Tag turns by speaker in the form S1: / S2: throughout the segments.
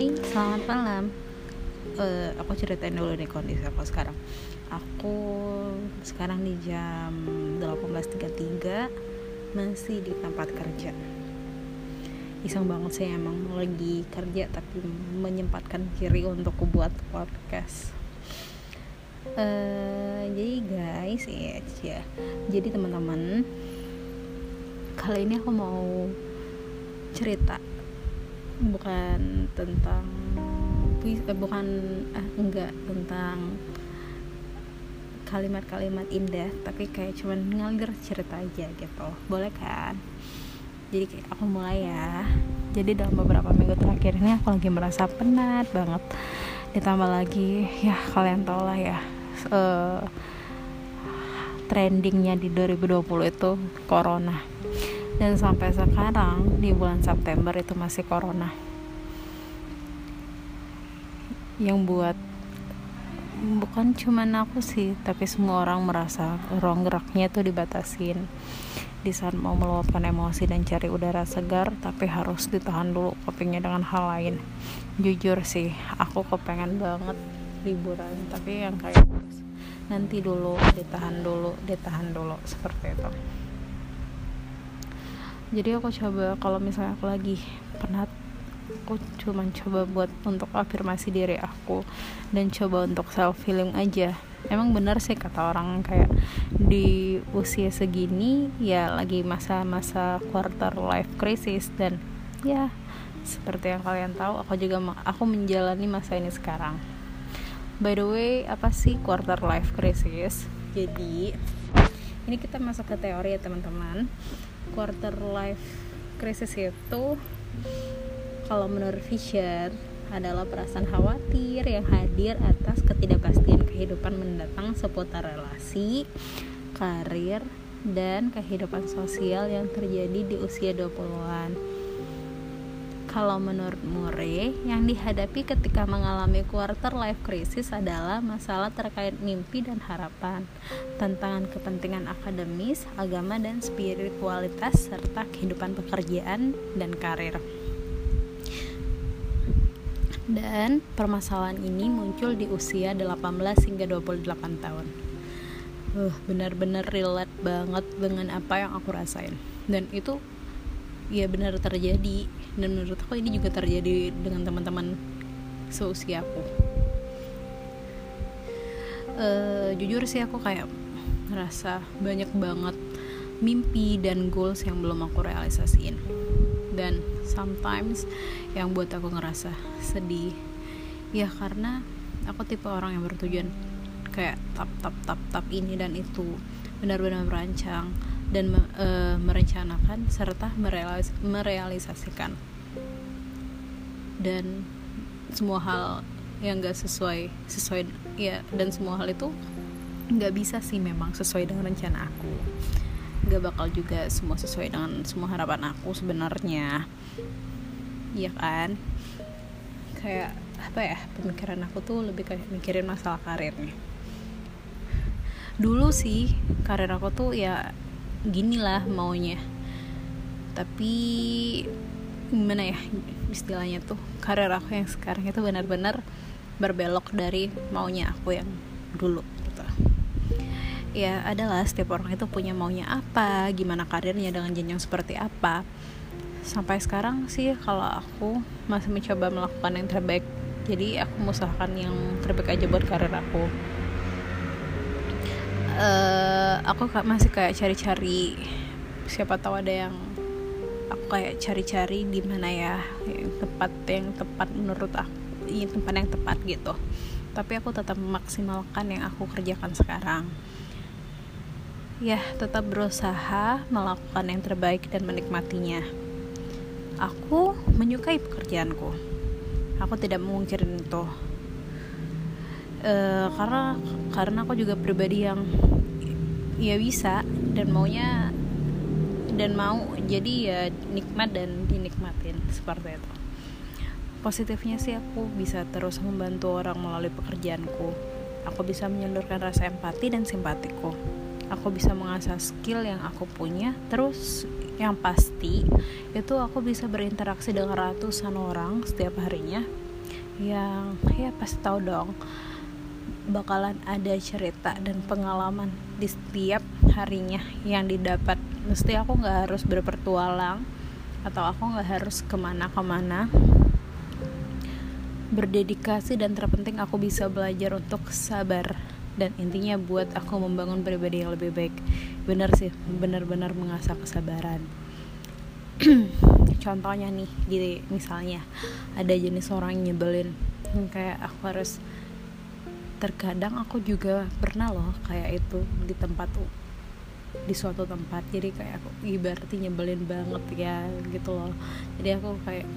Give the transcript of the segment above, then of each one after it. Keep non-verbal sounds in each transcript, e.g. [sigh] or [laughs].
S1: Selamat malam. Uh, aku ceritain dulu nih kondisi aku sekarang. Aku sekarang di jam 18.33 masih di tempat kerja. Iseng banget sih emang lagi kerja tapi menyempatkan diri untuk buat podcast. Uh, jadi guys, ya, ya. jadi teman-teman, kali ini aku mau cerita bukan tentang eh, bukan eh, enggak tentang kalimat-kalimat indah tapi kayak cuman ngalir cerita aja gitu. Boleh kan? Jadi kayak aku mulai ya. Jadi dalam beberapa minggu terakhir ini aku lagi merasa penat banget. Ditambah lagi ya kalian tau lah ya uh, trendingnya di 2020 itu corona dan sampai sekarang di bulan September itu masih corona. Yang buat bukan cuman aku sih tapi semua orang merasa ruang geraknya itu dibatasin. Di saat mau meluapkan emosi dan cari udara segar tapi harus ditahan dulu kopinya dengan hal lain. Jujur sih aku kepengen banget liburan tapi yang kayak nanti dulu ditahan dulu ditahan dulu seperti itu jadi aku coba kalau misalnya aku lagi penat aku cuma coba buat untuk afirmasi diri aku dan coba untuk self healing aja. Emang bener sih kata orang kayak di usia segini ya lagi masa-masa quarter life crisis dan ya seperti yang kalian tahu aku juga aku menjalani masa ini sekarang. By the way apa sih quarter life crisis? Jadi ini kita masuk ke teori ya teman-teman quarter life crisis itu kalau menurut Fisher adalah perasaan khawatir yang hadir atas ketidakpastian kehidupan mendatang seputar relasi, karir, dan kehidupan sosial yang terjadi di usia 20-an kalau menurut Murray, yang dihadapi ketika mengalami quarter life crisis adalah masalah terkait mimpi dan harapan, tantangan kepentingan akademis, agama dan spiritualitas serta kehidupan pekerjaan dan karir. Dan permasalahan ini muncul di usia 18 hingga 28 tahun. Uh, benar-benar relate banget dengan apa yang aku rasain. Dan itu ya benar terjadi dan menurut aku ini juga terjadi dengan teman-teman seusia aku. Uh, jujur sih aku kayak ngerasa banyak banget mimpi dan goals yang belum aku realisasiin. Dan sometimes yang buat aku ngerasa sedih ya karena aku tipe orang yang bertujuan kayak tap tap tap tap ini dan itu benar-benar merancang dan e, merencanakan serta merealis merealisasikan. Dan semua hal yang gak sesuai sesuai ya dan semua hal itu nggak bisa sih memang sesuai dengan rencana aku. Gak bakal juga semua sesuai dengan semua harapan aku sebenarnya. Iya kan? Kayak apa ya pemikiran aku tuh lebih kayak mikirin masalah karirnya. Dulu sih karir aku tuh ya gini lah maunya. Tapi gimana ya istilahnya tuh karir aku yang sekarang itu benar-benar berbelok dari maunya aku yang dulu gitu. ya adalah setiap orang itu punya maunya apa gimana karirnya dengan jenjang seperti apa. Sampai sekarang sih kalau aku masih mencoba melakukan yang terbaik jadi aku mengusahakan yang terbaik aja buat karir aku uh, aku masih kayak cari-cari siapa tahu ada yang aku kayak cari-cari di mana ya yang tepat yang tepat menurut aku ini tempat yang tepat gitu. Tapi aku tetap memaksimalkan yang aku kerjakan sekarang. Ya tetap berusaha melakukan yang terbaik dan menikmatinya. Aku menyukai pekerjaanku. Aku tidak memungkirin itu uh, karena karena aku juga pribadi yang ya bisa dan maunya dan mau jadi ya nikmat dan dinikmatin seperti itu. Positifnya sih aku bisa terus membantu orang melalui pekerjaanku. Aku bisa menyalurkan rasa empati dan simpatiku. Aku bisa mengasah skill yang aku punya terus yang pasti itu aku bisa berinteraksi dengan ratusan orang setiap harinya. Yang ya pasti tahu dong bakalan ada cerita dan pengalaman di setiap harinya yang didapat. Mesti aku nggak harus berpertualang atau aku nggak harus ke mana-kemana. Berdedikasi dan terpenting aku bisa belajar untuk sabar dan intinya buat aku membangun pribadi yang lebih baik. Benar sih benar-benar mengasah kesabaran. [clears throat] Contohnya nih gini misalnya ada jenis orang nyebelin. Kayak aku harus terkadang aku juga pernah loh kayak itu di tempat di suatu tempat. Jadi kayak aku ibaratnya nyebelin banget ya gitu loh. Jadi aku kayak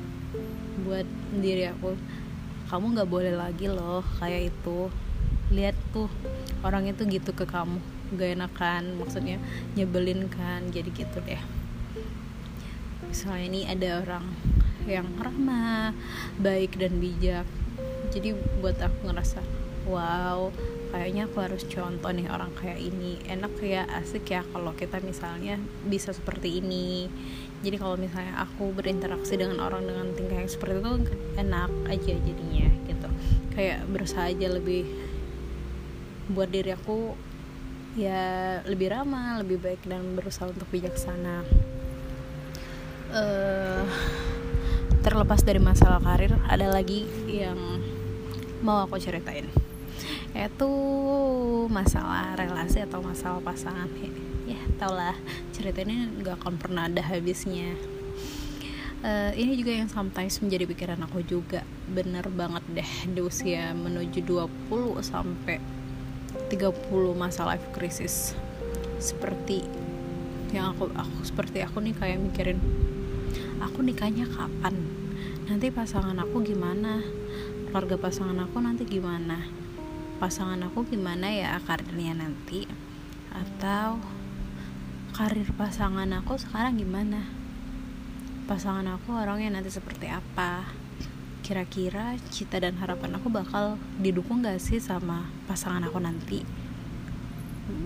S1: buat diri aku kamu nggak boleh lagi loh kayak itu. Lihat tuh orang itu gitu ke kamu. Gak enakan maksudnya nyebelin kan. Jadi gitu deh. Misalnya ini ada orang yang ramah baik dan bijak. Jadi buat aku ngerasa wow kayaknya aku harus contoh nih orang kayak ini. Enak ya asik ya kalau kita misalnya bisa seperti ini. Jadi kalau misalnya aku berinteraksi dengan orang dengan tingkah yang seperti itu enak aja jadinya gitu. Kayak berusaha aja lebih buat diri aku ya lebih ramah lebih baik dan berusaha untuk bijaksana. Uh, terlepas dari masalah karir ada lagi yang mau aku ceritain yaitu masalah relasi atau masalah pasangan ya tau lah cerita ini nggak akan pernah ada habisnya. Uh, ini juga yang sometimes menjadi pikiran aku juga. Bener banget deh di usia menuju 20 sampai 30 masa life crisis. Seperti yang aku aku seperti aku nih kayak mikirin aku nikahnya kapan? Nanti pasangan aku gimana? Keluarga pasangan aku nanti gimana pasangan aku gimana ya karirnya nanti? Atau karir pasangan aku sekarang gimana? Pasangan aku orangnya nanti seperti apa? Kira-kira cita dan harapan aku bakal didukung gak sih sama pasangan aku nanti?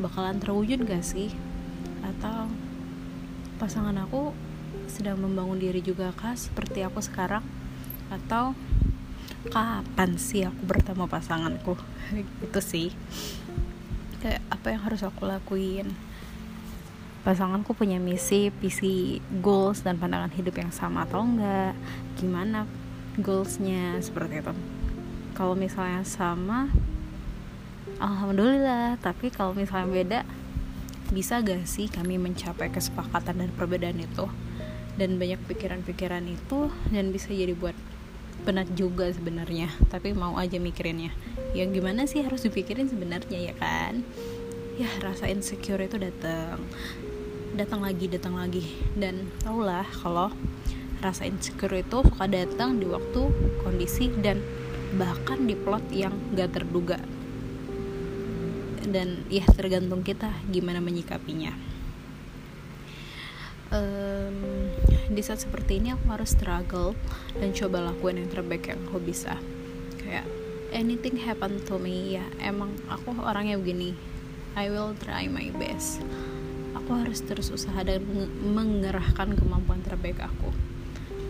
S1: Bakalan terwujud gak sih? Atau pasangan aku sedang membangun diri juga kah seperti aku sekarang? Atau kapan sih aku bertemu pasanganku? [laughs] Itu sih. Kayak apa yang harus aku lakuin? Pasanganku punya misi visi goals dan pandangan hidup yang sama atau enggak? Gimana goalsnya? Seperti itu. Kalau misalnya sama alhamdulillah. Tapi kalau misalnya beda bisa gak sih kami mencapai kesepakatan dan perbedaan itu? Dan banyak pikiran-pikiran itu dan bisa jadi buat penat juga sebenarnya tapi mau aja mikirinnya. Ya gimana sih harus dipikirin sebenarnya ya kan? Ya rasa insecure itu datang. Datang lagi datang lagi. Dan tau lah kalau rasa insecure itu suka datang di waktu kondisi dan bahkan di plot yang gak terduga. Dan ya tergantung kita gimana menyikapinya. Um, di saat seperti ini aku harus struggle dan coba lakuin yang terbaik yang aku bisa. Kayak anything happen to me ya emang aku orangnya begini. I will try my best. Aku harus terus usaha dan mengerahkan kemampuan terbaik aku.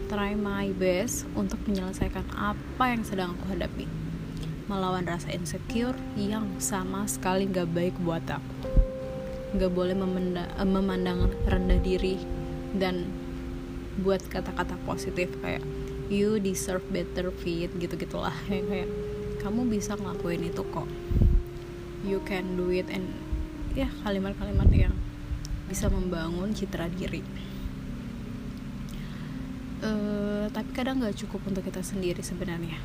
S1: Try my best untuk menyelesaikan apa yang sedang aku hadapi. Melawan rasa insecure yang sama sekali gak baik buat aku. Nggak boleh eh, memandang rendah diri dan buat kata-kata positif kayak you deserve better fit gitu gitulah kayak, [laughs] kayak kamu bisa ngelakuin itu kok. You can do it and ya kalimat-kalimat yang bisa membangun citra diri. Uh, tapi kadang nggak cukup untuk kita sendiri sebenarnya.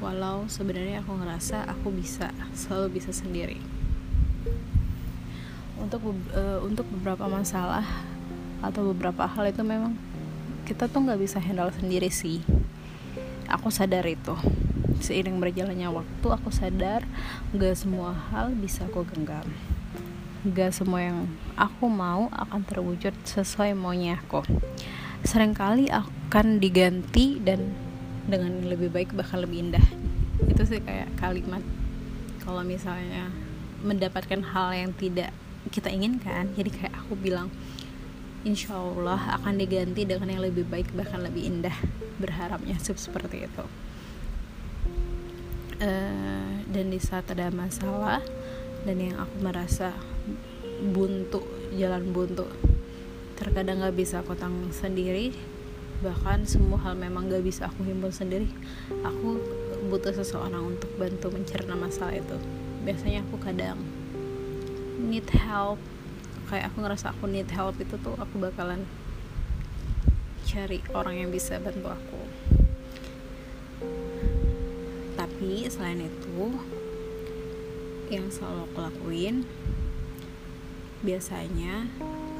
S1: Walau sebenarnya aku ngerasa aku bisa selalu bisa sendiri. Untuk uh, untuk beberapa masalah atau beberapa hal itu memang kita tuh nggak bisa handle sendiri sih. Aku sadar itu. Seiring berjalannya waktu aku sadar gak semua hal bisa aku genggam. Gak semua yang aku mau akan terwujud sesuai maunya aku. Seringkali akan diganti dan dengan lebih baik bahkan lebih indah. Itu sih kayak kalimat kalau misalnya mendapatkan hal yang tidak kita inginkan jadi kayak aku bilang insya Allah akan diganti dengan yang lebih baik bahkan lebih indah berharapnya [laughs] seperti itu. Uh, dan di saat ada masalah dan yang aku merasa buntu jalan buntu terkadang gak bisa aku tanggung sendiri bahkan semua hal memang gak bisa aku himpun sendiri aku butuh seseorang untuk bantu mencerna masalah itu. Biasanya aku kadang need help kayak aku ngerasa aku need help itu tuh aku bakalan cari orang yang bisa bantu aku. Tapi selain itu yang selalu aku lakuin biasanya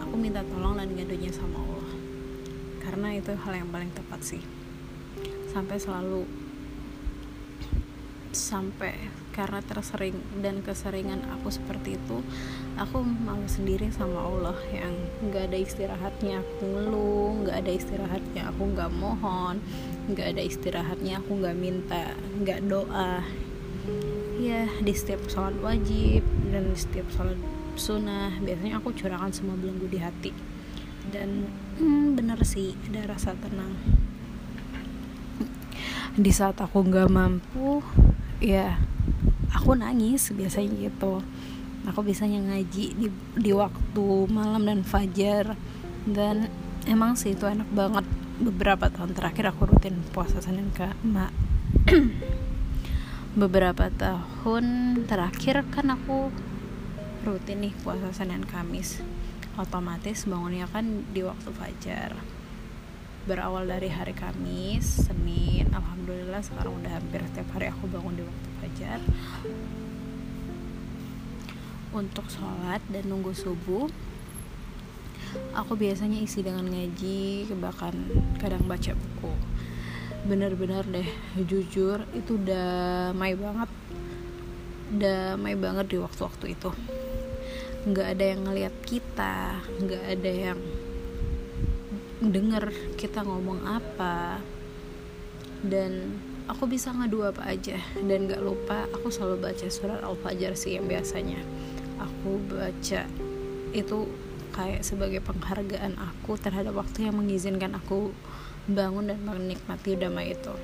S1: aku minta tolong dan ngadunya sama Allah. Karena itu hal yang paling tepat sih. Sampai selalu sampai karena tersering dan keseringan aku seperti itu aku malu sendiri sama Allah yang nggak ada istirahatnya aku ngeluh nggak ada istirahatnya aku nggak mohon nggak ada istirahatnya aku nggak minta nggak doa. Ya di setiap sholat wajib dan di setiap sholat sunnah biasanya aku curahkan semua belenggu di hati. Dan hmm, bener sih ada rasa tenang. Di saat aku nggak mampu ya aku nangis biasanya gitu. Aku biasanya ngaji di di waktu malam dan fajar. Dan emang sih itu enak banget. Beberapa tahun terakhir aku rutin puasa Senin ke mak [clears throat] beberapa tahun terakhir kan aku rutin nih puasa Senin Kamis. Otomatis bangunnya kan di waktu fajar berawal dari hari Kamis, Senin, Alhamdulillah sekarang udah hampir setiap hari aku bangun di waktu fajar. Untuk sholat dan nunggu subuh aku biasanya isi dengan ngaji bahkan kadang baca buku. Bener-bener deh jujur itu damai banget. Damai banget di waktu-waktu itu. Nggak ada yang ngeliat kita nggak ada yang denger kita ngomong apa dan aku bisa ngadu apa aja. Dan gak lupa aku selalu baca surat al-fajr sih yang biasanya. Aku baca itu kayak sebagai penghargaan aku terhadap waktu yang mengizinkan aku bangun dan menikmati damai itu.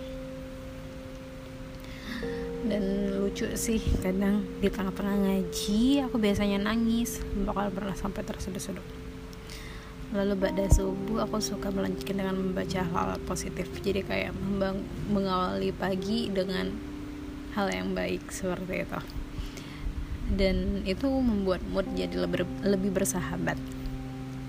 S1: Dan lucu sih kadang di tengah-tengah ngaji aku biasanya nangis bakal pernah sampai terseduh-seduh lalu pada subuh aku suka melanjutkan dengan membaca hal, -hal positif. Jadi kayak mengawali pagi dengan hal yang baik seperti itu. Dan itu membuat mood jadi lebih lebih bersahabat.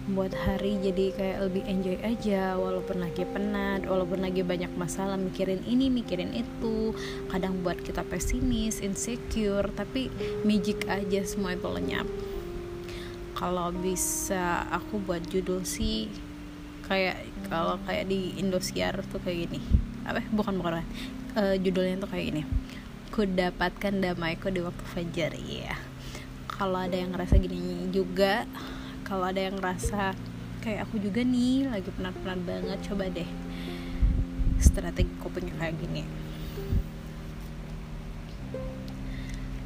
S1: Buat hari jadi kayak lebih enjoy aja walaupun lagi penat walaupun lagi banyak masalah mikirin ini mikirin itu. Kadang buat kita pesimis insecure tapi magic aja semua itu lenyap kalau bisa aku buat judul sih kayak kalau kayak di Indosiar tuh kayak gini. Apa bukan bukan uh, judulnya tuh kayak gini. Ku dapatkan damaiku di waktu fajar iya. Kalau ada yang ngerasa gini juga kalau ada yang ngerasa kayak aku juga nih lagi penat-penat banget coba deh. Strategi copingnya kayak gini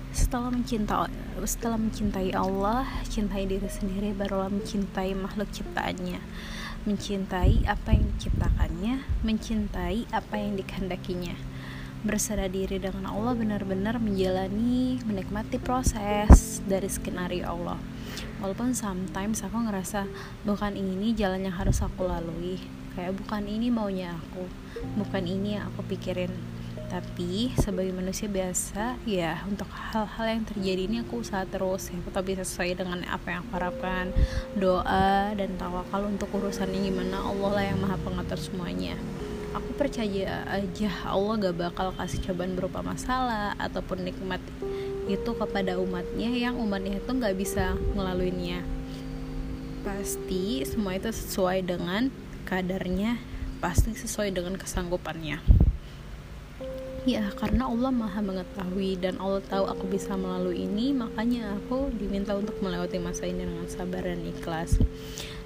S1: setelah mencintai setelah mencintai Allah cintai diri sendiri barulah mencintai makhluk ciptaannya. Mencintai apa yang diciptakannya mencintai apa yang dikehendakinya. Berserah diri dengan Allah benar-benar menjalani menikmati proses dari skenario Allah. Walaupun sometimes aku ngerasa bukan ini jalan yang harus aku lalui. Kayak bukan ini maunya aku. Bukan ini yang aku pikirin tapi sebagai manusia biasa ya untuk hal-hal yang terjadi ini aku usaha terus ya. Bisa sesuai dengan apa yang aku harapkan. Doa dan tawakal untuk urusannya gimana Allah lah yang maha pengatur semuanya. Aku percaya aja Allah gak bakal kasih cobaan berupa masalah ataupun nikmat itu kepada umatnya yang umatnya itu nggak bisa ngelaluinnya pasti semua itu sesuai dengan kadarnya pasti sesuai dengan kesanggupannya ya karena Allah maha mengetahui dan Allah tahu aku bisa melalui ini makanya aku diminta untuk melewati masa ini dengan sabar dan ikhlas.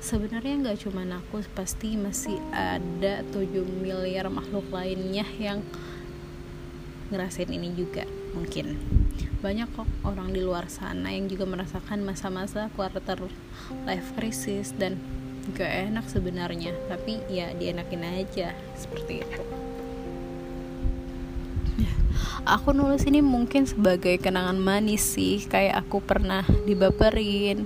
S1: Sebenarnya nggak cuma aku pasti masih ada 7 miliar makhluk lainnya yang ngerasain ini juga mungkin. Banyak kok orang di luar sana yang juga merasakan masa-masa quarter life crisis dan gak enak sebenarnya. Tapi ya dienakin aja seperti itu aku nulis ini mungkin sebagai kenangan manis sih. Kayak aku pernah dibaperin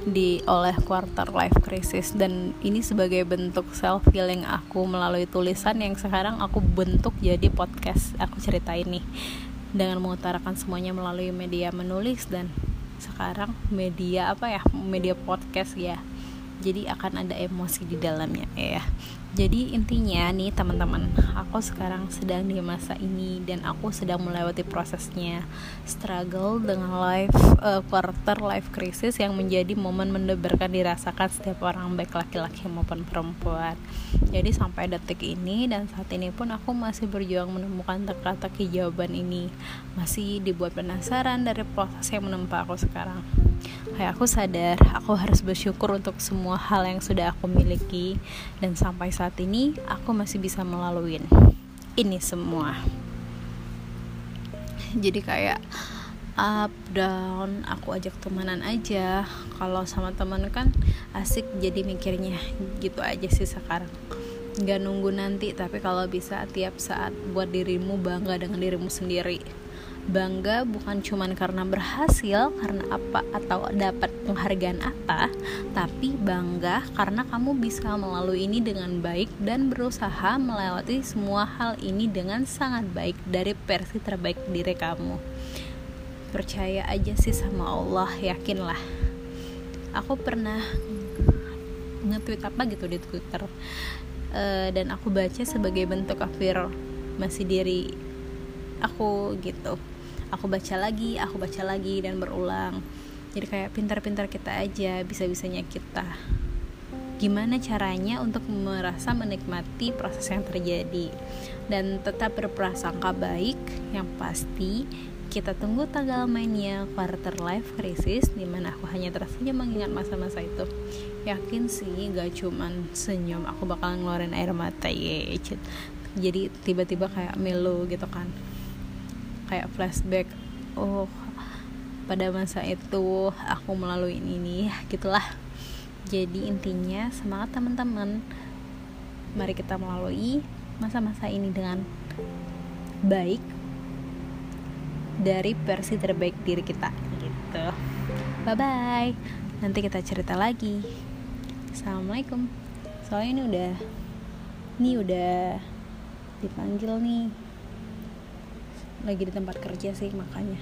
S1: di oleh quarter life crisis dan ini sebagai bentuk self healing aku melalui tulisan yang sekarang aku bentuk jadi podcast aku cerita ini. Dengan mengutarakan semuanya melalui media menulis dan sekarang media apa ya? Media podcast ya. Jadi akan ada emosi di dalamnya ya jadi intinya nih teman-teman aku sekarang sedang di masa ini dan aku sedang melewati prosesnya. Struggle dengan life uh, quarter life crisis yang menjadi momen mendebarkan dirasakan setiap orang baik laki-laki maupun perempuan. Jadi sampai detik ini dan saat ini pun aku masih berjuang menemukan teka-teki jawaban ini. Masih dibuat penasaran dari proses yang menempa aku sekarang kayak aku sadar aku harus bersyukur untuk semua hal yang sudah aku miliki. Dan sampai saat ini aku masih bisa melalui ini semua. Jadi kayak up down aku ajak temenan aja. Kalau sama temen kan asik jadi mikirnya gitu aja sih sekarang. Nggak nunggu nanti tapi kalau bisa tiap saat buat dirimu bangga dengan dirimu sendiri bangga bukan cuman karena berhasil karena apa atau dapat penghargaan apa tapi bangga karena kamu bisa melalui ini dengan baik dan berusaha melewati semua hal ini dengan sangat baik dari versi terbaik diri kamu. Percaya aja sih sama Allah yakinlah. Aku pernah nge-tweet apa gitu di Twitter uh, dan aku baca sebagai bentuk afirmasi diri aku gitu aku baca lagi aku baca lagi dan berulang. Jadi kayak pintar-pintar kita aja bisa-bisanya kita. Gimana caranya untuk merasa menikmati proses yang terjadi? Dan tetap berprasangka baik yang pasti kita tunggu tanggal mainnya quarter life crisis di mana aku hanya tersenyum mengingat masa-masa itu. Yakin sih gak cuman senyum aku bakal ngeluarin air mata ye jadi tiba-tiba kayak melo gitu kan kayak flashback oh pada masa itu aku melalui ini gitulah. Jadi intinya semangat teman-teman. Mari kita melalui masa-masa ini dengan baik dari versi terbaik diri kita. Gitu. Bye bye nanti kita cerita lagi. Assalamualaikum. Soalnya ini udah ini udah dipanggil nih lagi di tempat kerja sih makanya